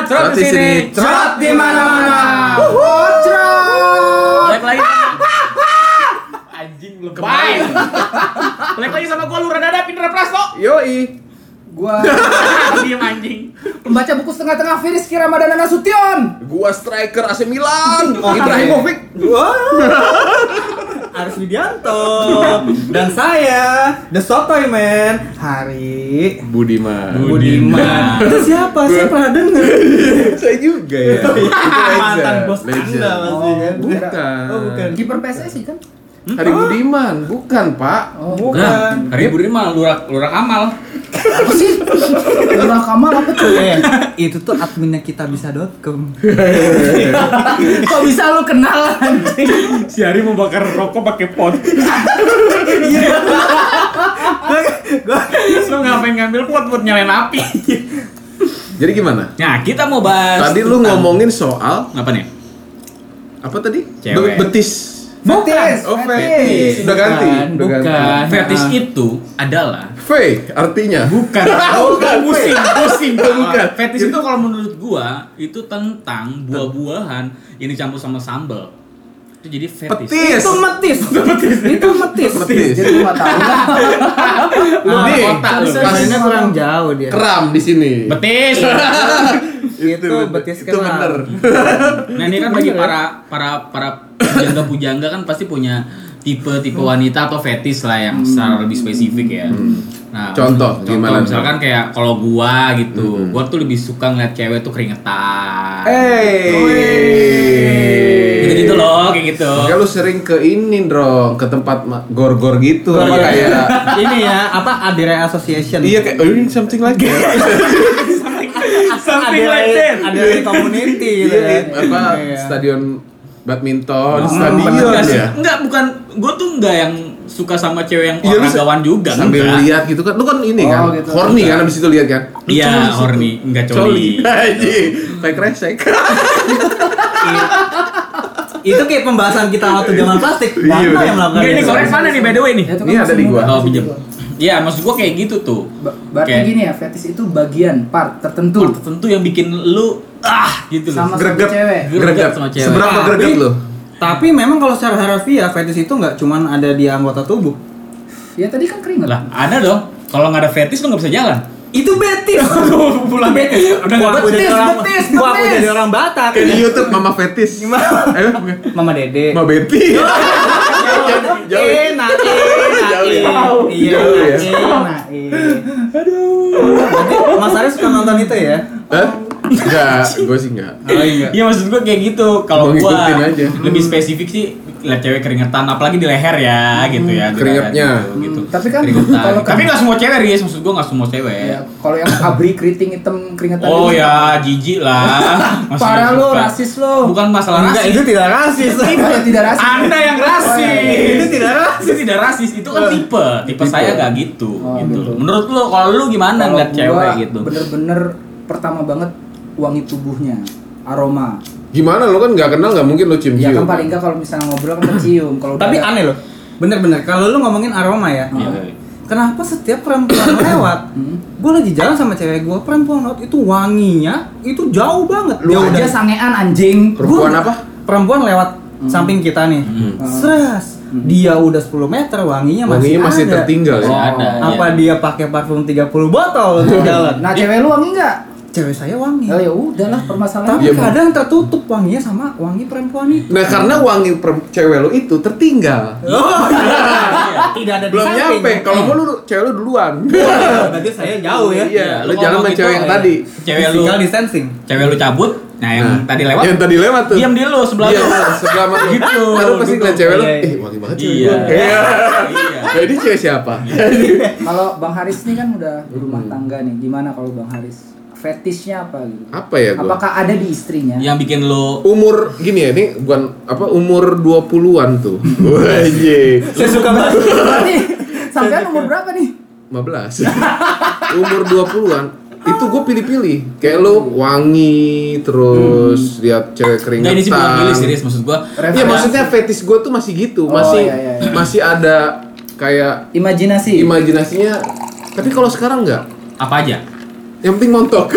sana, cerot di sini, Cerot di mana-mana. Balik lagi. Anjing lebay. Balik lagi sama gua Lura Dada Pindra Prasto. Yoi. Gua Diam anjing. pembaca buku setengah-tengah Firis Ramadana Nasution. Gua striker AC Milan. Ibrahimovic. Aris Widianto dan saya The Sotoy Man Hari Budiman. Budiman itu siapa saya pernah denger Saya juga ya. Mantan bos Legend. anda masih kan Bukan. oh bukan Kiper PSSI kan? Hari Budiman, bukan Pak. Oh, bukan Hari Budi mah Lura Lura Kamal. apa sih? Lurah Kamal apa tuh? Eh, itu tuh adminnya kita bisa.com Kok bisa lu kenal anjing? Si Hari mau bakar rokok pakai pot. Terus lu ngapain ngambil pot buat nyalain api? Jadi gimana? Nah, kita mau bahas Tadi lu ngomongin soal apa nih? apa tadi? Cewek. Be- Betis. Fetis. Oh, fetis. Udah ganti. Udah bukan. ganti. Fetish Ah. itu adalah V artinya. bukan Oh, bukan. pusing, pusing. Bukan. Fetish itu kalau menurut gua itu tentang buah-buahan yang dicampur sama sambal. Itu jadi fetish. Petis. itu metis itu metis Petis. Jadi gua tahu. Lu Kayaknya kurang jauh dia Keram di sini. Betis. Itu betis Itu kenal. bener. Nah, ini kan bagi para para para pujangga-pujangga kan pasti punya tipe-tipe wanita atau fetish lah yang secara lebih spesifik ya. Nah, Contoh, gimana? misalkan kayak kalau gua gitu, gua tuh lebih suka ngeliat cewek tuh keringetan. Eh. Gitu-gitu loh, kayak gitu. Makanya lu sering ke ini dong, ke tempat gor-gor gitu Oh, apa iya. kayak ini ya apa Adire Association Iya kayak oh, something like Something like that. Adire community gitu Iya, kan. apa Iya. stadion badminton, Hmm, stadion Enggak ya. enggak bukan gua tuh enggak yang suka sama cewek yang Iya, lu olahragawan juga Sambil enggak. lihat gitu kan. Lu kan ini Oh, kan, gitu. horny kan abis itu lihat kan. Iya, di horny, enggak coli. Kayak kresek. itu kayak pembahasan kita waktu zaman plastik Iya, Mana yang melakukan ini korek mana nih by the way nih? Ya, itu Ini ada di gua. Oh, pinjam. Iya, maksud gua kayak gitu tuh. Ba- Berarti Kayak- gini ya, fetis itu bagian part tertentu Part tertentu yang bikin lu ah gitu loh. sama satu Greget. cewek. Greget sama cewek. Seberapa Tapi- greget lu? Tapi memang kalau secara harafiah fetish itu nggak cuman ada di anggota tubuh. Ya tadi kan keringet. Lah, ada dong. Kalau nggak ada fetish lu nggak bisa jalan. Itu betis. Pulang betis. Udah betis, orang, betis, gua aku betis. jadi orang Batak. Kayak di YouTube Mama Fetis. Eh, bukan. Mama Dede. Mama Betty. Jauh. Enak, enak, Ya? Iya, Jauh ya? enak, Aduh. Mas Aris suka nonton itu ya? Hah? Enggak, gue sih enggak. Oh iya. Iya maksud gua kayak gitu. Kalau aja. lebih spesifik sih lihat cewek keringetan apalagi di leher ya gitu ya. Keringetnya. leher gitu. Tapi kan Keringetan. kalau kan- Tapi nggak semua cewek Riz, maksud gua nggak semua cewek. Ya, kalau yang abri keriting hitam keringetan Oh gitu. ya, jijik lah. Parah lu, suka. rasis lu. Bukan masalah Enggak, rasis. itu tidak rasis. Ya, tidak rasis. Anda yang rasis. Itu tidak rasis, itu kan tipe. Tipe saya nggak gitu, Oh, gitu. gitu. Menurut lu, kalau lu gimana ngeliat cewek gitu? Bener-bener pertama banget wangi tubuhnya, aroma. Gimana lu kan nggak kenal nggak mungkin lu Ya cium-cium. kan paling enggak kalau misalnya ngobrol kan kecium. Kalau Tapi udah- aneh loh. Bener-bener kalau lu ngomongin aroma ya. Iya. Kenapa setiap perempuan lewat, Hmm. gue lagi jalan sama cewek gue, perempuan lewat itu wanginya itu jauh banget. lu Dia aja udah- sangean anjing. Perempuan Gua- apa? Perempuan lewat samping kita nih. Hmm. Stres. Dia udah 10 meter wanginya masih Wanginya masih ada. tertinggal ya. Ada. Apa iya. dia pakai parfum 30 botol untuk jalan? Nah, cewek lu wangi enggak? Cewek saya wangi. Oh ya udahlah permasalahan. Tapi Iya, Bang. kadang tertutup wanginya sama wangi perempuan itu. Nah karena wangi cewek lu itu tertinggal. Oh, tidak ada di Belum nyampe. Kalau mau lu cewek lu duluan. Berarti saya jauh ya. Iya, lu ngomong sama gitu, cewek yang iya. tadi. Cewek lu, Physical distancing. cewek lu cabut, nah yang Nah, tadi lewat, Yang tadi lewat tuh. diam di lu sebelah Iya, lu. sebelah sama. Gitu, Lalu pasti gitu. ngeliat cewek lu, eh wangi banget cewek Iya. gua. Iya. Iya. Ini cewek siapa? Kalau Bang Haris ini kan udah berumah tangga nih. Gimana kalau Bang Haris? Fetishnya apa gitu? Apa ya gua? Apakah ada di istrinya? Yang bikin lu Umur gini ya, ini bukan apa umur 20-an tuh. Wah, iya. Saya suka banget. Berarti sampai umur berapa nih? 15. umur 20-an itu gue pilih-pilih. Kayak lu wangi terus lihat cewek keringetan. Enggak ini sih bukan pilih serius maksud gua. Iya maksudnya fetish gue tuh masih gitu, Oh, masih iya, iya, iya. masih ada kayak Imajinasi. imajinasinya. Tapi kalau sekarang nggak. Apa aja? Yang penting montok.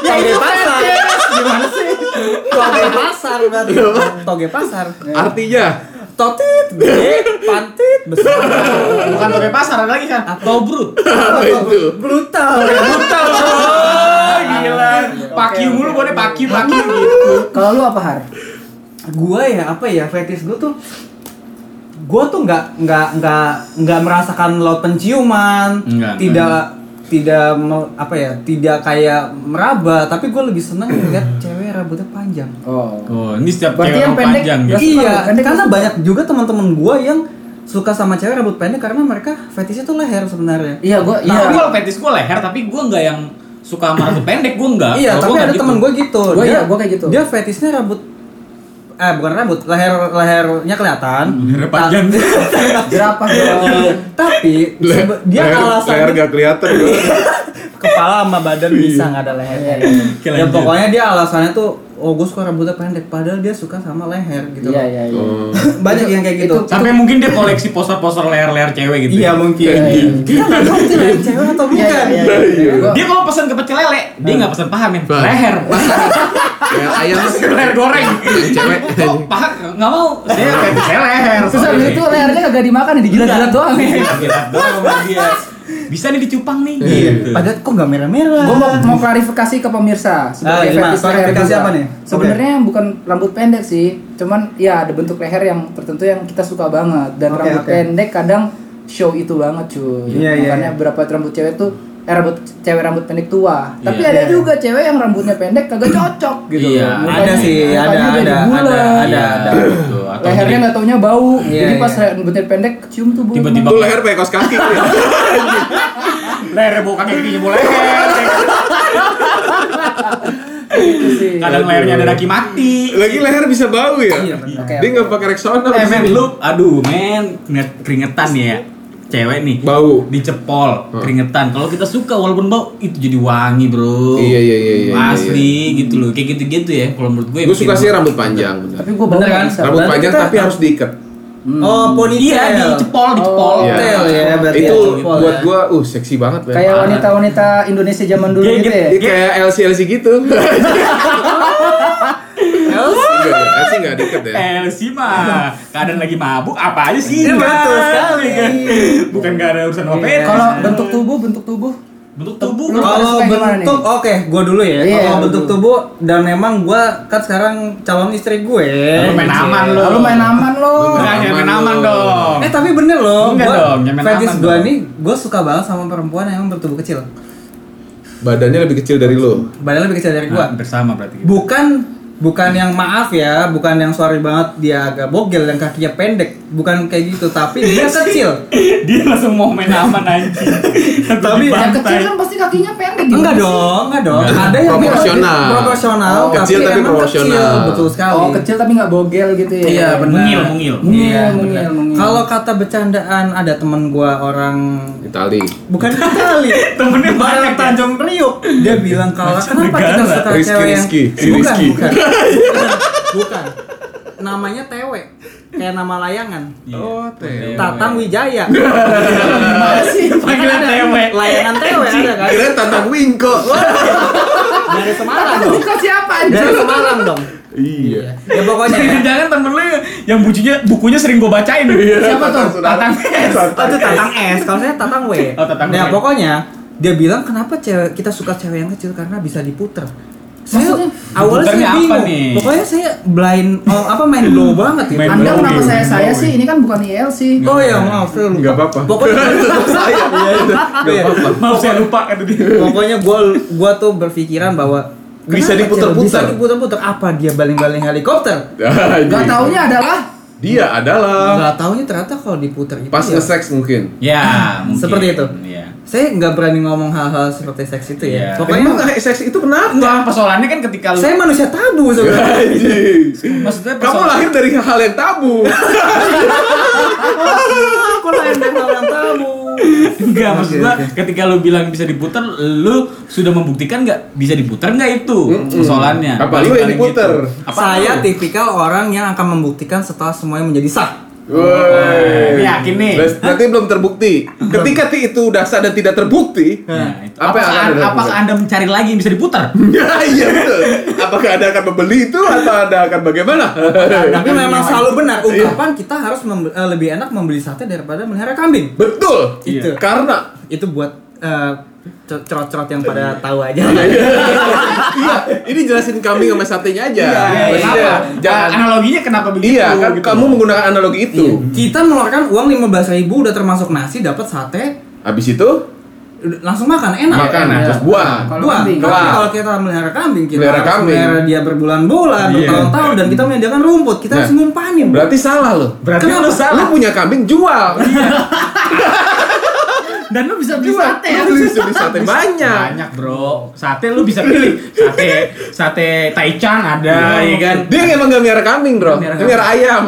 Toge pasar. Gimana sih? Toge pasar berarti. Toge pasar. Artinya Totit, gede, pantit, besar. Bukan pakai pasar ada lagi kan? Atau brut. apa itu? Brutal. Brutal. Oh, gila. Pakiu mulu boleh pakiu pakiu gitu. Kalau lu apa har? Gua ya apa ya fetish gua tuh gua tuh nggak nggak nggak nggak merasakan laut penciuman Nggak, tidak tidak apa ya tidak kayak meraba tapi gue lebih seneng lihat cewek rambutnya panjang Oh. Oh, ini setiap Berarti cewek yang rambut pendek panjang gitu. iya pendek karena suka. banyak juga teman-teman gua yang suka sama cewek rambut pendek karena mereka fetishnya tuh leher sebenarnya Iya, gua Iya. iya. Tapi kalau fetis gue leher, tapi gue nggak yang suka sama rambut pendek, gue nggak. Iya, Kalau tapi ada gitu. temen gue gitu. Gua dia, iya, gua kayak gitu. Dia fetishnya rambut eh bukan rambut, leher lehernya kelihatan. Leher panjang. Jerapah dong. Tapi dia leher, alasan leher gak kelihatan. kepala sama badan bisa nggak ada lehernya. Ya pokoknya dia alasannya tuh oh gue suka rambutnya pendek padahal dia suka sama leher gitu. Iya, iya, iya. Banyak yang kayak gitu. Itu- Sampai mungkin dia koleksi poster-poster leher-leher cewek gitu. Iya mungkin. Iya, iya. Nggak tahu itu leher cewek atau Iya, bukan. iya, iya, iya. Gua- Dia kalau pesan ke pecel lele, dia nggak pesan paha men, Bah. leher. Leher ayam leher goreng. Cewek. Paha nggak mau. Dia fetis leher. Terus itu lehernya kagak dimakan ya, dijilat-jilat doang ya. Gila doang dia. Bisa nih dicupang nih. Gitu. Padahal kok nggak merah-merah. Gue mau, mau klarifikasi ke pemirsa Ah, sebagai leher Klarifikasi juga. apa nih? Sebenarnya bukan rambut pendek sih, cuman ya ada bentuk leher yang tertentu yang kita suka banget dan Oke, rambut oke. pendek kadang show itu banget cuy. Iya, iya, Makanya iya. beberapa rambut cewek tuh eh rambut cewek rambut pendek tua. Tapi Iya. ada Iya. juga cewek yang rambutnya pendek kagak cocok gitu. Iya, Mukanya- ada sih, ada, ada, ada, ada. Iya, gitu. Atau Lehernya nggak taunya bau. Iya, Jadi iya. pas rambutnya pendek kecium tuh bau. Tiba-tiba leher pakai kaos kaki. leher bukan kaki kaki boleh leher. Gitu sih. Kadang lehernya ada daki mati. Lagi leher bisa bau ya. Iya, Dia nggak pakai Rexona. Eh men lu, aduh men, keringet- keringetan ya. Cewek nih, Bau. dicepol, keringetan. Kalau kita suka walaupun bau, itu jadi wangi bro. Iya, iya, iya, iya, Asli gitu loh, kayak gitu-gitu ya. Kalau menurut gue. Gue suka sih rambut panjang. bener. Tapi gue Bener kan? Rambut panjang kita- tapi harus diikat. Oh, ponytail. Iya, dicepol, dicepol. Oh, Iya. Ya, berarti Itu cepol buat ya. gua uh seksi banget. Kayak wanita-wanita Indonesia zaman dulu Iya, gitu ya. Dia kayak LC LC gitu. Enggak ya, LC enggak diikat ya. Eh, sih mah keadaan lagi mabuk apa aja sih? Iya, betul sekali. Kan? Bukan gak ada urusan apa Iya. Kalau bentuk tubuh, bentuk tubuh. bentuk tubuh Lu-? Kalau bentuk, oke, gue dulu ya. Iya, Kalau lu bentuk tubuh dan memang gue kan sekarang calon istri gue. Lu main aman lu. Lalu main aman lo. Lu main aman dong. Eh tapi bener jangan main fetish aman gue nih, gue suka banget sama perempuan yang bertubuh kecil. Badannya lebih kecil dari lo. Badannya lebih kecil dari gue. Nah, bersama berarti. Bukan bukan yang maaf ya, bukan yang sorry banget dia agak bogel dan kakinya pendek, bukan kayak gitu, tapi dia kecil. Dia langsung mau main aman anjing. Tapi Yang kecil kan pasti kakinya pendek gitu. Enggak dong, enggak dong. Enggak. Ada yang Proporsional. proporsional, Oh, kecil tapi proporsional. Kecil, betul sekali. Oh, kecil tapi nggak bogel gitu ya. Iya, benar. Mungil, mungil. Mungil, Iya, mungil, mungil. Kalau kata bercandaan ada temen gua orang Itali. bukan Itali, Temennya banyak ya? Tanjung Priuk. Dia bilang kalau kenapa kita suka cewek yang bukan, bukan, bukan. Namanya Tewe, kayak nama layangan. Oh, Teo. Tatang Wijaya. Gimana sih? Panggilan tewe. Layangan Tewe ada kan? Kira tantang Wingko. Dari Semarang dong. kok siapa Dari anjir? Semarang dong. Iya. Ya pokoknya ya. Jangan temen lu yang bukunya bukunya sering gue bacain. Siapa tuh? Tatang S. Oh, itu Tatang S, kalau saya Tatang W. Oh, Tatang Nah, W. pokoknya dia bilang kenapa cewek kita suka cewek yang kecil karena bisa diputer. Saya Maksudnya? awalnya saya Diputernya apa bingung. nih? Pokoknya saya blind oh, apa main blow banget gitu. Main Anda kenapa saya saya sih? Ini kan bukan ILC. Oh ya maaf, saya lupa. Enggak apa-apa. Pokoknya saya iya itu. Iya. apa-apa. Maaf saya lupa kata dia. Pokoknya gua gua tuh berpikiran bahwa Bisa cewek Bisa diputer-puter apa dia baling-baling helikopter? Gak taunya adalah Dia adalah Enggak taunya ternyata kalau diputer itu pas ya. nge-sex mungkin. Ya, mungkin. Seperti itu. Iya. Saya nggak berani ngomong hal-hal seperti seks itu ya. Iya. Pokoknya Emang seks itu kenapa? Enggak, persoalannya kan ketika lu saya manusia tabu sebenarnya. Maksudnya Kamu persoalan- lahir dari hal yang tabu. Aku lain dari hal yang tabu. Enggak, maksud Oke, gua oke. ketika lu bilang bisa diputar, lu sudah membuktikan nggak bisa diputar nggak itu persoalannya. Apa lu yang diputer? gitu. Apa saya lu? tipikal orang yang akan membuktikan setelah semuanya menjadi sah. Woi. Yakin nih. Berarti belum terbukti. Ketika ti- itu udah sah dan tidak terbukti, Nah, itu. apa yang akan apakah, Anda apakah Anda mencari lagi yang bisa diputar? iya betul. Apakah Anda akan membeli itu atau Anda akan bagaimana? Tapi memang selalu benar ungkapan kita harus eh, lebih enak membeli sate daripada melihara kambing. betul. Itu. Karena Itu buat eh, cerot-cerot yang pada tahu aja. iya, ini jelasin kambing sama satenya aja. Maksudnya, Kenapa? jangan Analoginya kenapa begitu? Iya, kan gitu. kamu menggunakan analogi itu. Kita mengeluarkan uang 15.000 ribu udah termasuk nasi dapat sate Habis itu langsung makan enak. makan, Iya. terus. Tapi Kelar. kalau kita melihara kambing, kita Melihara kambing. melihara dia berbulan-bulan, Iya. bertahun-tahun dan kita menyediakan rumput, kita Nah, harus ngumpanin. Berarti salah loh. Berarti Kenapa? lu salah. Lu punya kambing jual. Dan lu bisa beli sate ya. Lu bisa beli sate banyak. Banyak, Bro. Sate lu bisa pilih. Sate sate taichan ada, ya kan? Dia emang gak miara kambing, Bro. Miara Dia miara ayam.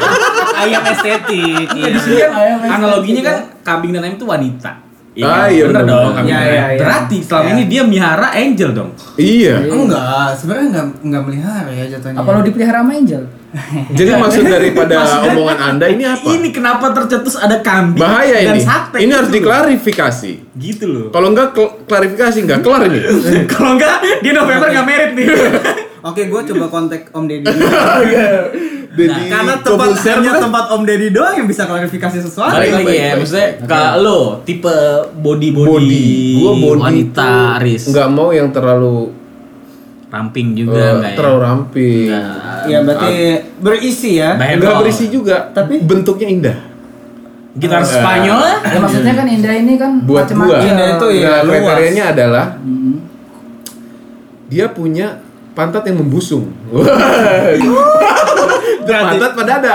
Ayam estetik. Iya, di sini kan analoginya kan ya. kambing dan ayam itu wanita. Ah, iya, bener bener, dong Iya, iya, iya. Berarti selama Iya. ini dia miara angel dong. iya. Enggak, sebenarnya enggak enggak melihara ya jatuhnya. Apa lo dipelihara sama Angel? Jadi maksud daripada omongan Anda ini apa? Ini kenapa tercetus ada kambing Bahaya dan ini. sate? Ini harus gitu loh. diklarifikasi. Gitu loh. Kalau enggak klarifikasi enggak kelar ini. Kalau enggak dia November enggak merit nih. Oke, gue coba kontak Om Deddy. Jadi Karena tempat hanya bukan? tempat Om Deddy doang yang bisa klarifikasi sesuatu. Balik lagi ya, maksudnya kalau lo tipe body body, body. Gua body wanita Aris. Enggak mau yang terlalu ramping juga enggak ya? terlalu ramping. Enggak. Ya berarti berisi ya. Enggak berisi juga, Tapi- bentuknya indah. Gitar Eh. Spanyol lah. Ya maksudnya kan Indah ini kan Buat gua. macam-macam. Indah itu ya, Nah, luas. kriterianya adalah Hmm. dia punya pantat yang membusung. pantat pada ada.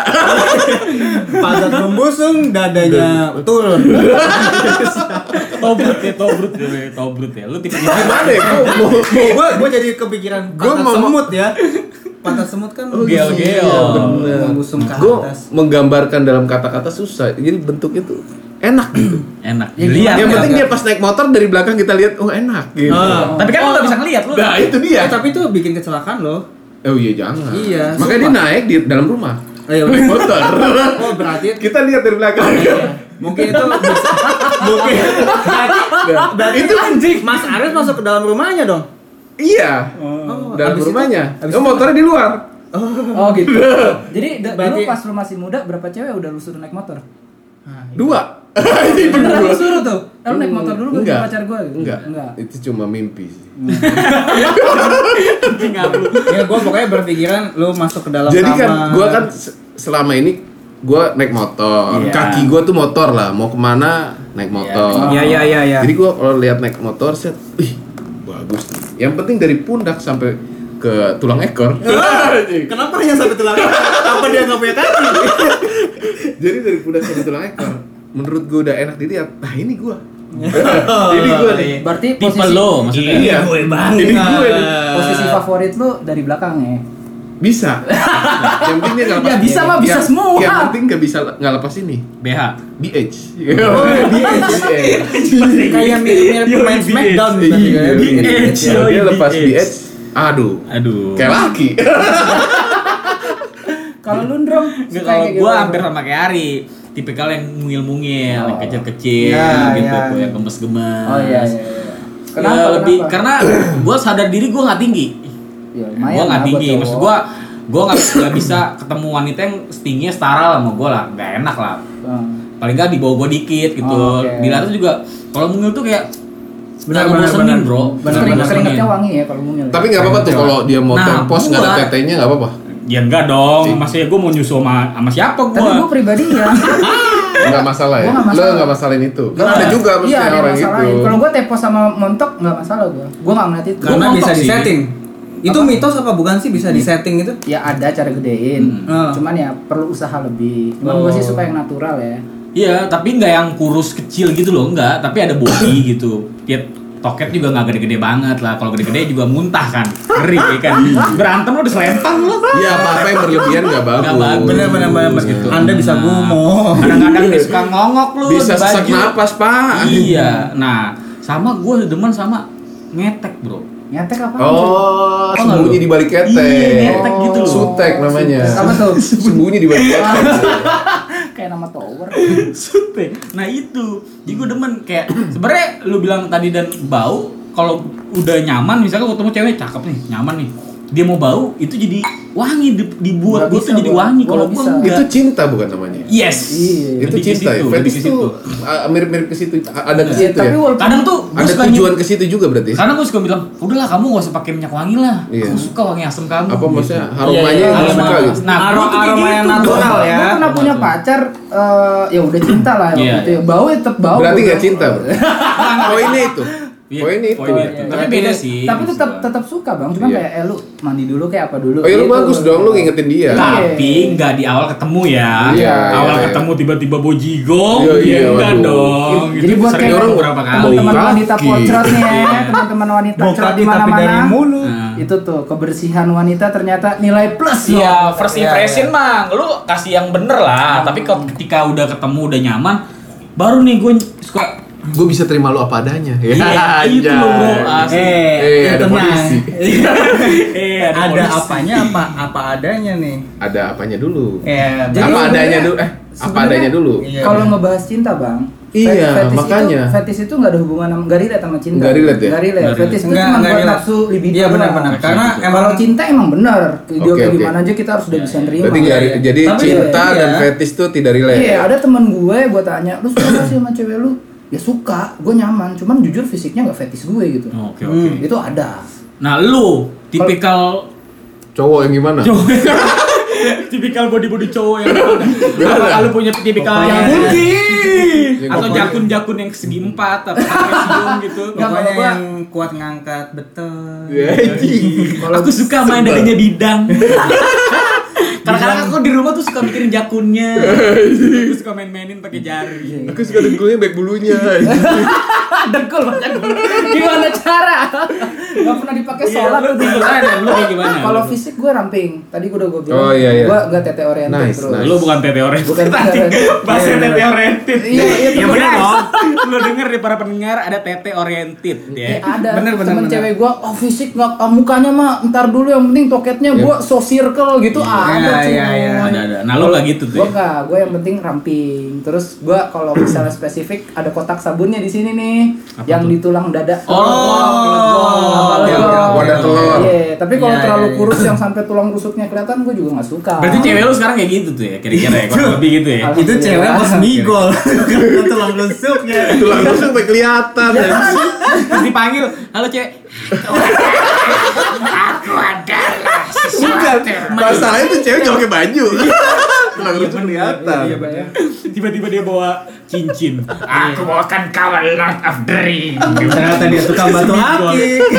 Pantat membusung, dadanya turun. Tobrut ya, tobrut ya, tobrut ya. Lu tipe Gimana ya? Gua mau, mau Gue gue jadi kepikiran Gua pantat mau- semut ya. Pantat semut kan Gel-gel. Iya, bener. membusung ke Gue atas. menggambarkan dalam kata-kata susah. Jadi bentuknya tuh enak gitu. enak. Ya, Lihat. yang ya. penting dia pas naik motor dari belakang kita lihat, oh enak gitu. Ah. Tapi kan lu gak bisa ngeliat lu. Nah itu Ya, dia. tapi itu bikin kecelakaan loh. Oh iya jangan. Iya, Makanya dia naik di dalam rumah. Ayo. Naik motor. Oh berarti kita lihat dari belakang. mungkin itu bisa, mungkin berarti, berarti Itu anjing. Mas Aris masuk ke dalam rumahnya dong. Iya. Oh, dalam abis itu- rumahnya. abis oh itu- motornya di luar. Oh gitu. Jadi Berarti- dulu pas lu masih muda berapa cewek udah lu suruh naik motor? Nah, Dua. Itu Beneran lu suruh tuh? Lu naik motor dulu gak Enggak. pacar gue? Enggak. Enggak. Itu cuma mimpi sih. ya gue pokoknya berpikiran lu masuk ke dalam Jadi kamar. kan gua kan se- selama ini gua naik motor. Iya. Kaki gua tuh motor lah. Mau ke mana naik motor. Iya iya iya iya. Jadi gua kalau lihat naik motor set, ih bagus. nih. Yang penting dari pundak sampai ke tulang ekor. Kenapa hanya sampai tulang? Apa dia nggak punya kaki? Jadi dari pundak sampai tulang ekor, menurut gua udah enak dilihat. Nah ini gua. ini gua nih. Berarti Tipe posisi lo maksudnya. Iya. gue banget. Ini gue nih. posisi favorit lu dari belakang ya. Bisa. yang penting dia nggak lepas. Ya, bisa mah, bisa Yang- semua. Yang penting nggak bisa nggak lepas ini. BH. BH. Oh, BH. Kayak mirip pemain Smackdown berarti Iya? BH. Dia lepas BH. Aduh, Aduh. kayak laki. Kalau lu Ndrom, kalau gua gimana? hampir sama kayak Ari tipikal yang mungil-mungil, yang Oh. kecil-kecil Ya, gitu, ya. yang gemes-gemes. Oh iya iya. iya. Kenapa? Ya, lebih kenapa? karena gua sadar diri gua nggak tinggi. ya, lumayan Gua nggak tinggi, cowok. maksud gua gua nggak bisa ketemu wanita yang tingginya setara lah sama gua lah, nggak enak lah. Hmm. Paling nggak di bawah gua dikit gitu. Oh, oke. Dilihat juga kalau mungil tuh kayak Benar, benar, benar. bro. Benar, benar, wangi ya kalau mungil. Tapi nggak apa-apa tuh kalau dia mau Nah, tempos nggak ada tetenya nggak apa-apa. Ya enggak dong, maksudnya gua mau nyusul sama, sama siapa Tapi gua? gue pribadi ya. Nggak masalah ya. Gua Lo masalah. nggak masalahin itu. Kan ada juga Iya maksudnya ada orang masalah. gitu. Kalau gue tepo sama montok nggak masalah gue. Gue nggak ngeliat itu. Karena bisa montok sih. disetting. Itu Apa? mitos apa bukan sih bisa disetting itu? Ya ada cara gedein. Hmm. Cuman ya perlu usaha lebih. Cuman gue sih suka yang natural ya. Iya, tapi nggak yang kurus kecil gitu loh, enggak. Tapi ada body gitu. Dia toket juga nggak gede-gede banget lah. Kalau gede-gede juga muntah kan, ngeri ya kan. Berantem lo udah selempang lo. Iya apa-apa yang berlebihan nggak bagus. Nggak bagus. Benar benar. benar. Gitu. Anda bisa Nah, gumoh. Kadang-kadang dia suka ngongok lu Bisa sesak napas pak. Iya. Nah, sama gue demen sama ngetek bro. Nyetek apa? Oh, nggak sembunyi di balik ketek. Iya, nyetek gitu loh. Sutek namanya. Apa tuh? Sembunyi di balik ketek. Kayak nama tower. Sute. Nah itu, jadi gue demen kayak sebenarnya lu bilang tadi dan bau kalau udah nyaman misalnya ketemu cewek cakep nih nyaman nih dia mau bau itu jadi wangi di- dibuat gue tuh jadi wangi kalau nggak gue enggak Itu cinta bukan namanya. yes Iya. Itu Lebih ke cinta ya. Fetish tuh situ. ah, mirip-mirip ke situ. Ada ke Iya, situ ya. kadang tuh Ada tujuan ke situ juga berarti. karena gue suka bilang udahlah kamu gak usah pakai minyak wangi lah Iya. aku suka wangi asam kamu Apa gitu. maksudnya aromanya Iya, yang iya, suka gitu. Nah, Aroma- aroma yang gitu, natural ya. Gue pernah punya pacar, eh, ya udah cinta lah Iya, gitu ya. iya. Bau ya tetap bau. Berarti nggak bilang. cinta. bro. Poinnya itu. Iya, Poinnya itu. poinnya itu. Tapi beda sih. Tapi tetap tetap suka bang. Cuman Iya. kayak eh lu mandi dulu kayak apa dulu. Oh ya lu Gitu. bagus dong lu ngingetin dia. Iya. Tapi nggak di awal ketemu ya. Iya, awal iya, ketemu tiba-tiba bojigong, Iya, ya iya, enggak waduh. dong. Jadi buat kayak orang beberapa kali. teman-teman Kaki. wanita pocrot nih ya, Iya. teman-teman wanita kaki di tapi dari mana-mana. mulut. Nah. Itu tuh kebersihan wanita ternyata nilai plus loh. Iya, first Iya, impression iya. mah lu kasih yang bener lah. Tapi kalau ketika udah ketemu udah nyaman, baru nih gue suka. Gue bisa terima lu apa adanya. Iya, itu anjay. loh bro. Asli. Eh, Eh, ya ada tenang. polisi. eh, ada polisi. apanya apa apa adanya nih. Ada apanya dulu? Ya, Jadi apa adanya dulu? Eh, apa adanya dulu? Iya. Kalau ngebahas cinta bang, Iya, fetis makanya. Itu, fetis itu nggak ada hubungan sama nggak relate sama cinta. Nggak relate ya? Nggak relate. Fetis itu cuma buat nafsu libido. Iya, benar-benar. Karena Gitu. emang Kalau cinta emang benar. Dia oke. gimana aja kita harus udah bisa nerima. Berarti nggak- iya. jadi Tapi cinta iya. dan fetish tuh tidak relate. Iya, ada temen gue, gue tanya, lu suka sih sama cewek lu? Ya suka, gue nyaman, cuman jujur fisiknya nggak fetis gue gitu. Oke, oke. Itu ada. Nah, lu tipikal Cowok yang gimana? cowok tipikal body body cowok yang mana? Apa lu punya tipikal yang mungkin Yang atau pokoknya- jakun-jakun yang segi empat atau trapesium gitu. Pokoknya kalau gua- yang kuat ngangkat betul. Ya. Aku suka main adanya bidang. Kadang-kadang aku di rumah tuh suka mikirin jakunnya. Aku suka main-mainin pakai jari. Aku suka dengkulnya baik bulunya. Dengkul banyak Gimana cara? Gak pernah dipakai sholat lu tuh. gimana? Lu kayak gimana? Kalau fisik gue ramping. Tadi gue udah gue bilang. Oh, iya, iya. Gue gak tete oriented Nice, terus. nice. Lu bukan tete oriented. Bukan tete bahasa Iya, iya. tete oriented. Iya, iya, Ya benar dong. Lu denger di para pendengar ada tete oriented ya. Eh, ada Bener, bener, temen bener. cewek gue, oh fisik nggak, ah, mukanya mah ntar dulu yang penting toketnya gue so circle gitu ada Iya, cuy. iya, iya. Ada ada. Nah, lu nggak gitu tuh. Gue ya? nggak, gue yang penting ramping. Terus gue kalau misalnya spesifik ada kotak sabunnya di sini nih, yang di tulang dada. Oh, Apa oke. Wadah telur. Iya, tapi kalau Iya, terlalu iya, iya. kurus yang sampai tulang rusuknya kelihatan, gue juga nggak suka. Berarti cewek lu sekarang kayak gitu tuh ya, kira-kira ya, kurang lebih gitu ya. Itu cewek pas migol. Tulang rusuknya. Tulang rusuk sampai kelihatan. Iya. ya. Terus dipanggil, halo cewek. Aku adalah Bukan. Masalahnya tuh cewek gak pakai baju. Tulang rusuk kelihatan. Iya, ya. Tiba-tiba dia bawa cincin. Aku bawakan kawan Lord of the Ring. Ternyata dia tukang batu akik.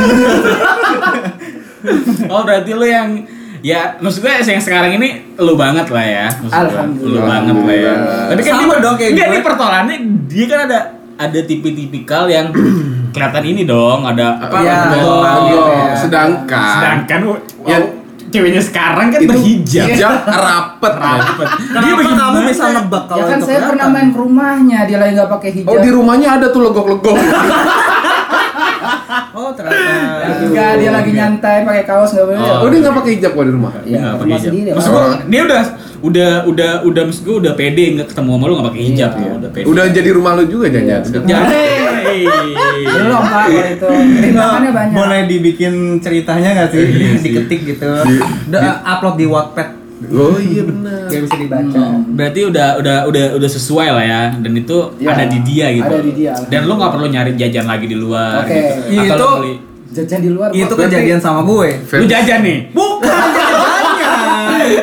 Oh berarti lu yang ya maksud gue yang sekarang ini lu banget lah ya maksud. Alhamdulillah. lu banget lah ya tapi kan Sama dia, dong kayak enggak, gue. ini pertolongannya dia kan ada ada tipe-tipikal yang kelihatan ini dong ada apa Iya, betul, iya, gitu iya. ya. Sedangkan sedangkan Yang- yang ceweknya sekarang kan itu berhijab hijab rapet. rapet dia bagaimana kamu bisa nebak Ya kalau kan itu saya pernah main ke rumahnya, dia lagi nggak pakai hijab. Oh di rumahnya ada tuh legok-legok. Oh ternyata. Enggak, dia lagi nyantai pakai kaos nggak boleh. Oh. Oh dia nggak pakai hijab kok di rumah. Dia nggak Ya, pakai hijab. sendiri. Maksud gua, dia udah udah udah udah maksud gua udah pede nggak ketemu sama lu nggak pakai hijab Iya. ya udah pede Udah jadi rumah lu juga jangan Ya, Belum pak kalau itu. Rintangannya banyak. Boleh dibikin ceritanya nggak sih? Diketik gitu. Udah upload di Wattpad. Oh iya benar. Biar bisa dibaca. Berarti udah udah udah udah sesuai lah ya dan itu Ya, ada di dia gitu. ada di dia. Dan lu nggak perlu nyari jajan lagi di luar Oke. gitu. Atau Itu- beli Jajan di luar. Itu kejadian sama gue. lu jajan nih. Bukan jajannya.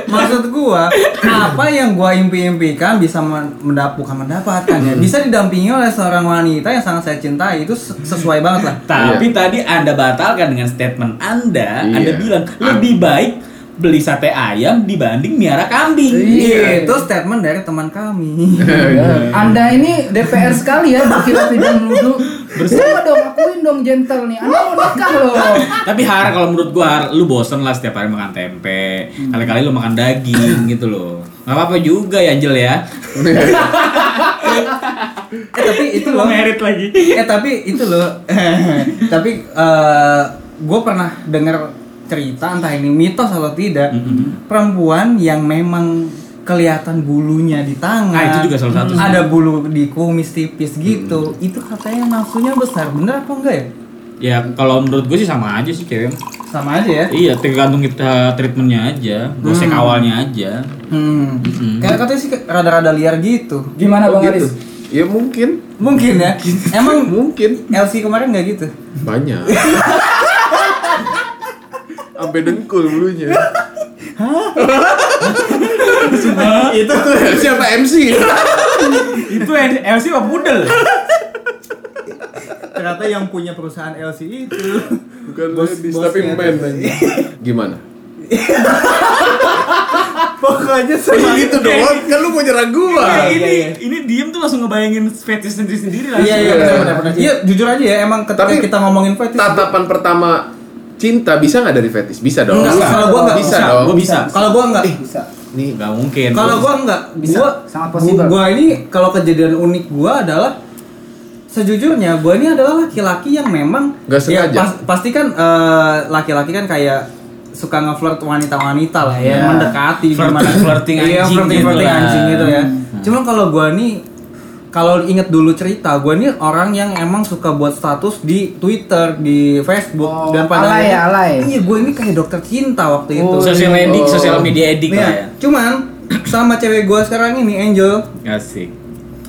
Maksud gua, apa yang gua impi-impikan bisa men- mendapat bukan mendapatkan ya. Bisa didampingi oleh seorang wanita yang sangat saya cintai itu se- sesuai banget lah. Tapi tadi Anda batalkan dengan statement Anda, Iya. Anda bilang lebih baik beli sate ayam dibanding miara kambing. Iya. Itu statement dari teman kami. Anda ini DPR sekali ya berkira tidak menuduh. Coba dong akuin dong gentle nih. Anda mau nikah loh. Tapi Har kalau menurut gua Har, lu bosen lah setiap hari makan tempe. Kali-kali lu makan daging gitu loh. Gak apa-apa juga ya Angel ya. eh tapi itu loh. merit lagi. eh tapi itu loh. tapi eh, gue pernah dengar cerita entah ini mitos atau tidak Mm-mm. perempuan yang memang kelihatan bulunya di tangan Nah, itu juga salah satu sih. ada bulu di kumis tipis gitu itu katanya nafsunya besar bener apa enggak ya Ya kalau menurut gue sih sama aja sih cewek. sama aja ya Iya, tergantung kita treatmentnya aja, gosek awalnya aja. hmm. Mm-mm. kayak katanya sih rada-rada liar gitu Gimana Oh, Bang gitu. Aris? Ya mungkin, mungkin ya emang mungkin LC kemarin nggak gitu banyak. Sampai dengkul bulunya. itu Siapa MC? Itu LC apa pudel? ternyata yang punya perusahaan LC itu Bukan Bos- ladies, bosnya tapi tuh. men. Gimana? pokoknya Oh, sama gitu doang, kan lu mau nyerang gua. Iya, ini iya. ini diem tuh langsung ngebayangin fetish sendiri sendiri langsung. Iya iya Iya. benar benar benar. Iya jujur aja ya emang ketika Tapi kita ngomongin fetish. Tatapan pertama cinta bisa nggak dari fetish? Bisa dong. Enggak, kalau gua nggak bisa, bisa. dong. Gua bisa. Kalau gua enggak. Bisa. Nih, Nggak mungkin. Kalau gua enggak. Bisa, Gua sangat possible. Gua ini kalau kejadian unik gua adalah sejujurnya gua ini adalah laki-laki yang memang Nggak sengaja. ya, pas- pasti kan eh, laki-laki kan kayak suka nge-flirt wanita-wanita lah ya, Iya. mendekati Flirting- gimana flirting iya, anjing flirting, gitu flirting anjing gitu ya. Cuman kalau gua nih kalau inget dulu cerita, gue ini orang yang emang suka buat status di Twitter, di Facebook, Oh, dan pada alay ya, alay. Iya, gue ini kayak dokter cinta waktu itu. Oh, Sosial edik, Oh. sosial media edik Iya, ya. cuman sama cewek gue sekarang ini Angel. Asik.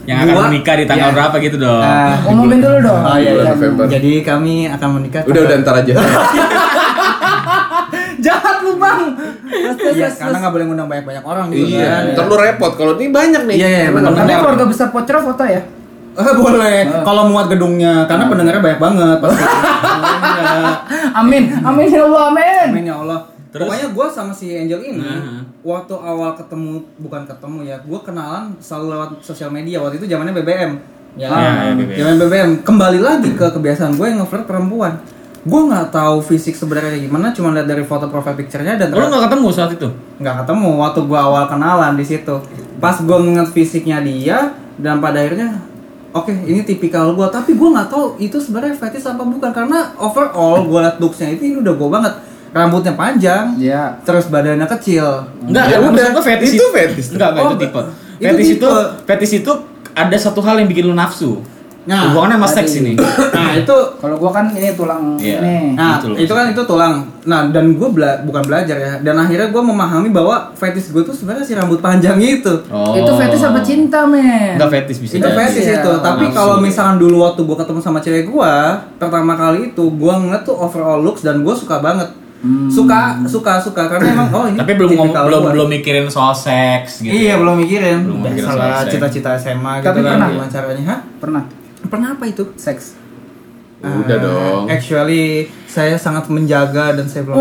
Yang akan Gua- menikah di tanggal Iya. berapa gitu dong. Ah, Ngomongin dulu dong. Oh iya, iya. November. Jadi kami akan menikah. udah udah ntar aja. Lu bang. Iya, karena nggak boleh ngundang banyak-banyak orang gitu kan. Iya, ntar lu repot kalau ini banyak nih. Iya, iya, nggak Tapi keluarga besar Pocro foto ya. Eh, boleh. Kalau muat gedungnya, karena pendengarnya banyak banget pasti. Iya. Amin, amin ya Allah, amin. Amin ya Allah. Terus? Pokoknya gue sama si Angel ini Nah. waktu awal ketemu bukan ketemu ya, gue kenalan selalu lewat sosial media. Waktu itu zamannya BBM. Ya, Iya, iya, BBM. Zaman BBM. Kembali lagi ke kebiasaan gue yang nge-flirt perempuan. Gue nggak tahu fisik sebenarnya kayak gimana, cuma lihat dari foto profile picture-nya dan Lu nggak ketemu saat itu? nggak ketemu waktu gue awal kenalan di situ. Pas gue ngeliat fisiknya dia dan pada akhirnya Oke, ini tipikal gue, tapi gue nggak tahu itu sebenarnya fetish apa bukan karena overall gue liat looksnya itu ini udah gue banget, rambutnya panjang, Iya. terus badannya kecil. Enggak, Ya udah, gua fetish itu fetish. Enggak, enggak Oh, itu tipe. itu Fetish itu tipe. fetish itu ada satu hal yang bikin lu nafsu. Nah, Hubungannya sama tadi. seks ini. Nah itu, Kalau gua kan ini tulang Iya. ini. nah Gitu loh. itu kan itu tulang. Nah dan gue bela bukan belajar ya, dan akhirnya gue memahami bahwa fetish gue tuh sebenarnya si rambut panjang itu. Oh. Itu fetish apa cinta, men? Enggak fetish bisa. itu jadi. fetish Iya, itu tapi kalau misalkan dulu waktu gue ketemu sama cewek gue pertama kali itu gue ngeliat tuh overall looks dan gue suka banget suka suka suka karena emang oh ini Tapi belum ngom- belum gua. belum mikirin soal seks gitu. iya belum mikirin Belum mikirin soal cita-cita SMA gitu Tapi kan pernah? gimana caranya hah Pernah pernah apa itu? Seks. Udah uh, dong. actually saya sangat menjaga dan saya belum.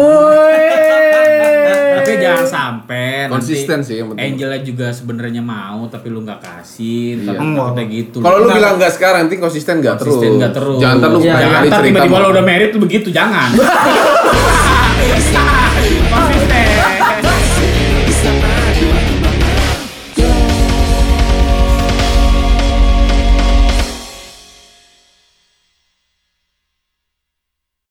Tapi jangan sampai konsisten sih yang penting. Angela juga sebenarnya mau tapi lu nggak kasih iya. tapi gitu. Kalau lu bilang nggak sekarang nanti konsisten nggak terus. konsisten nggak terus. Jangan terus. ya, jangan terus. tiba-tiba lu udah merit tuh begitu jangan.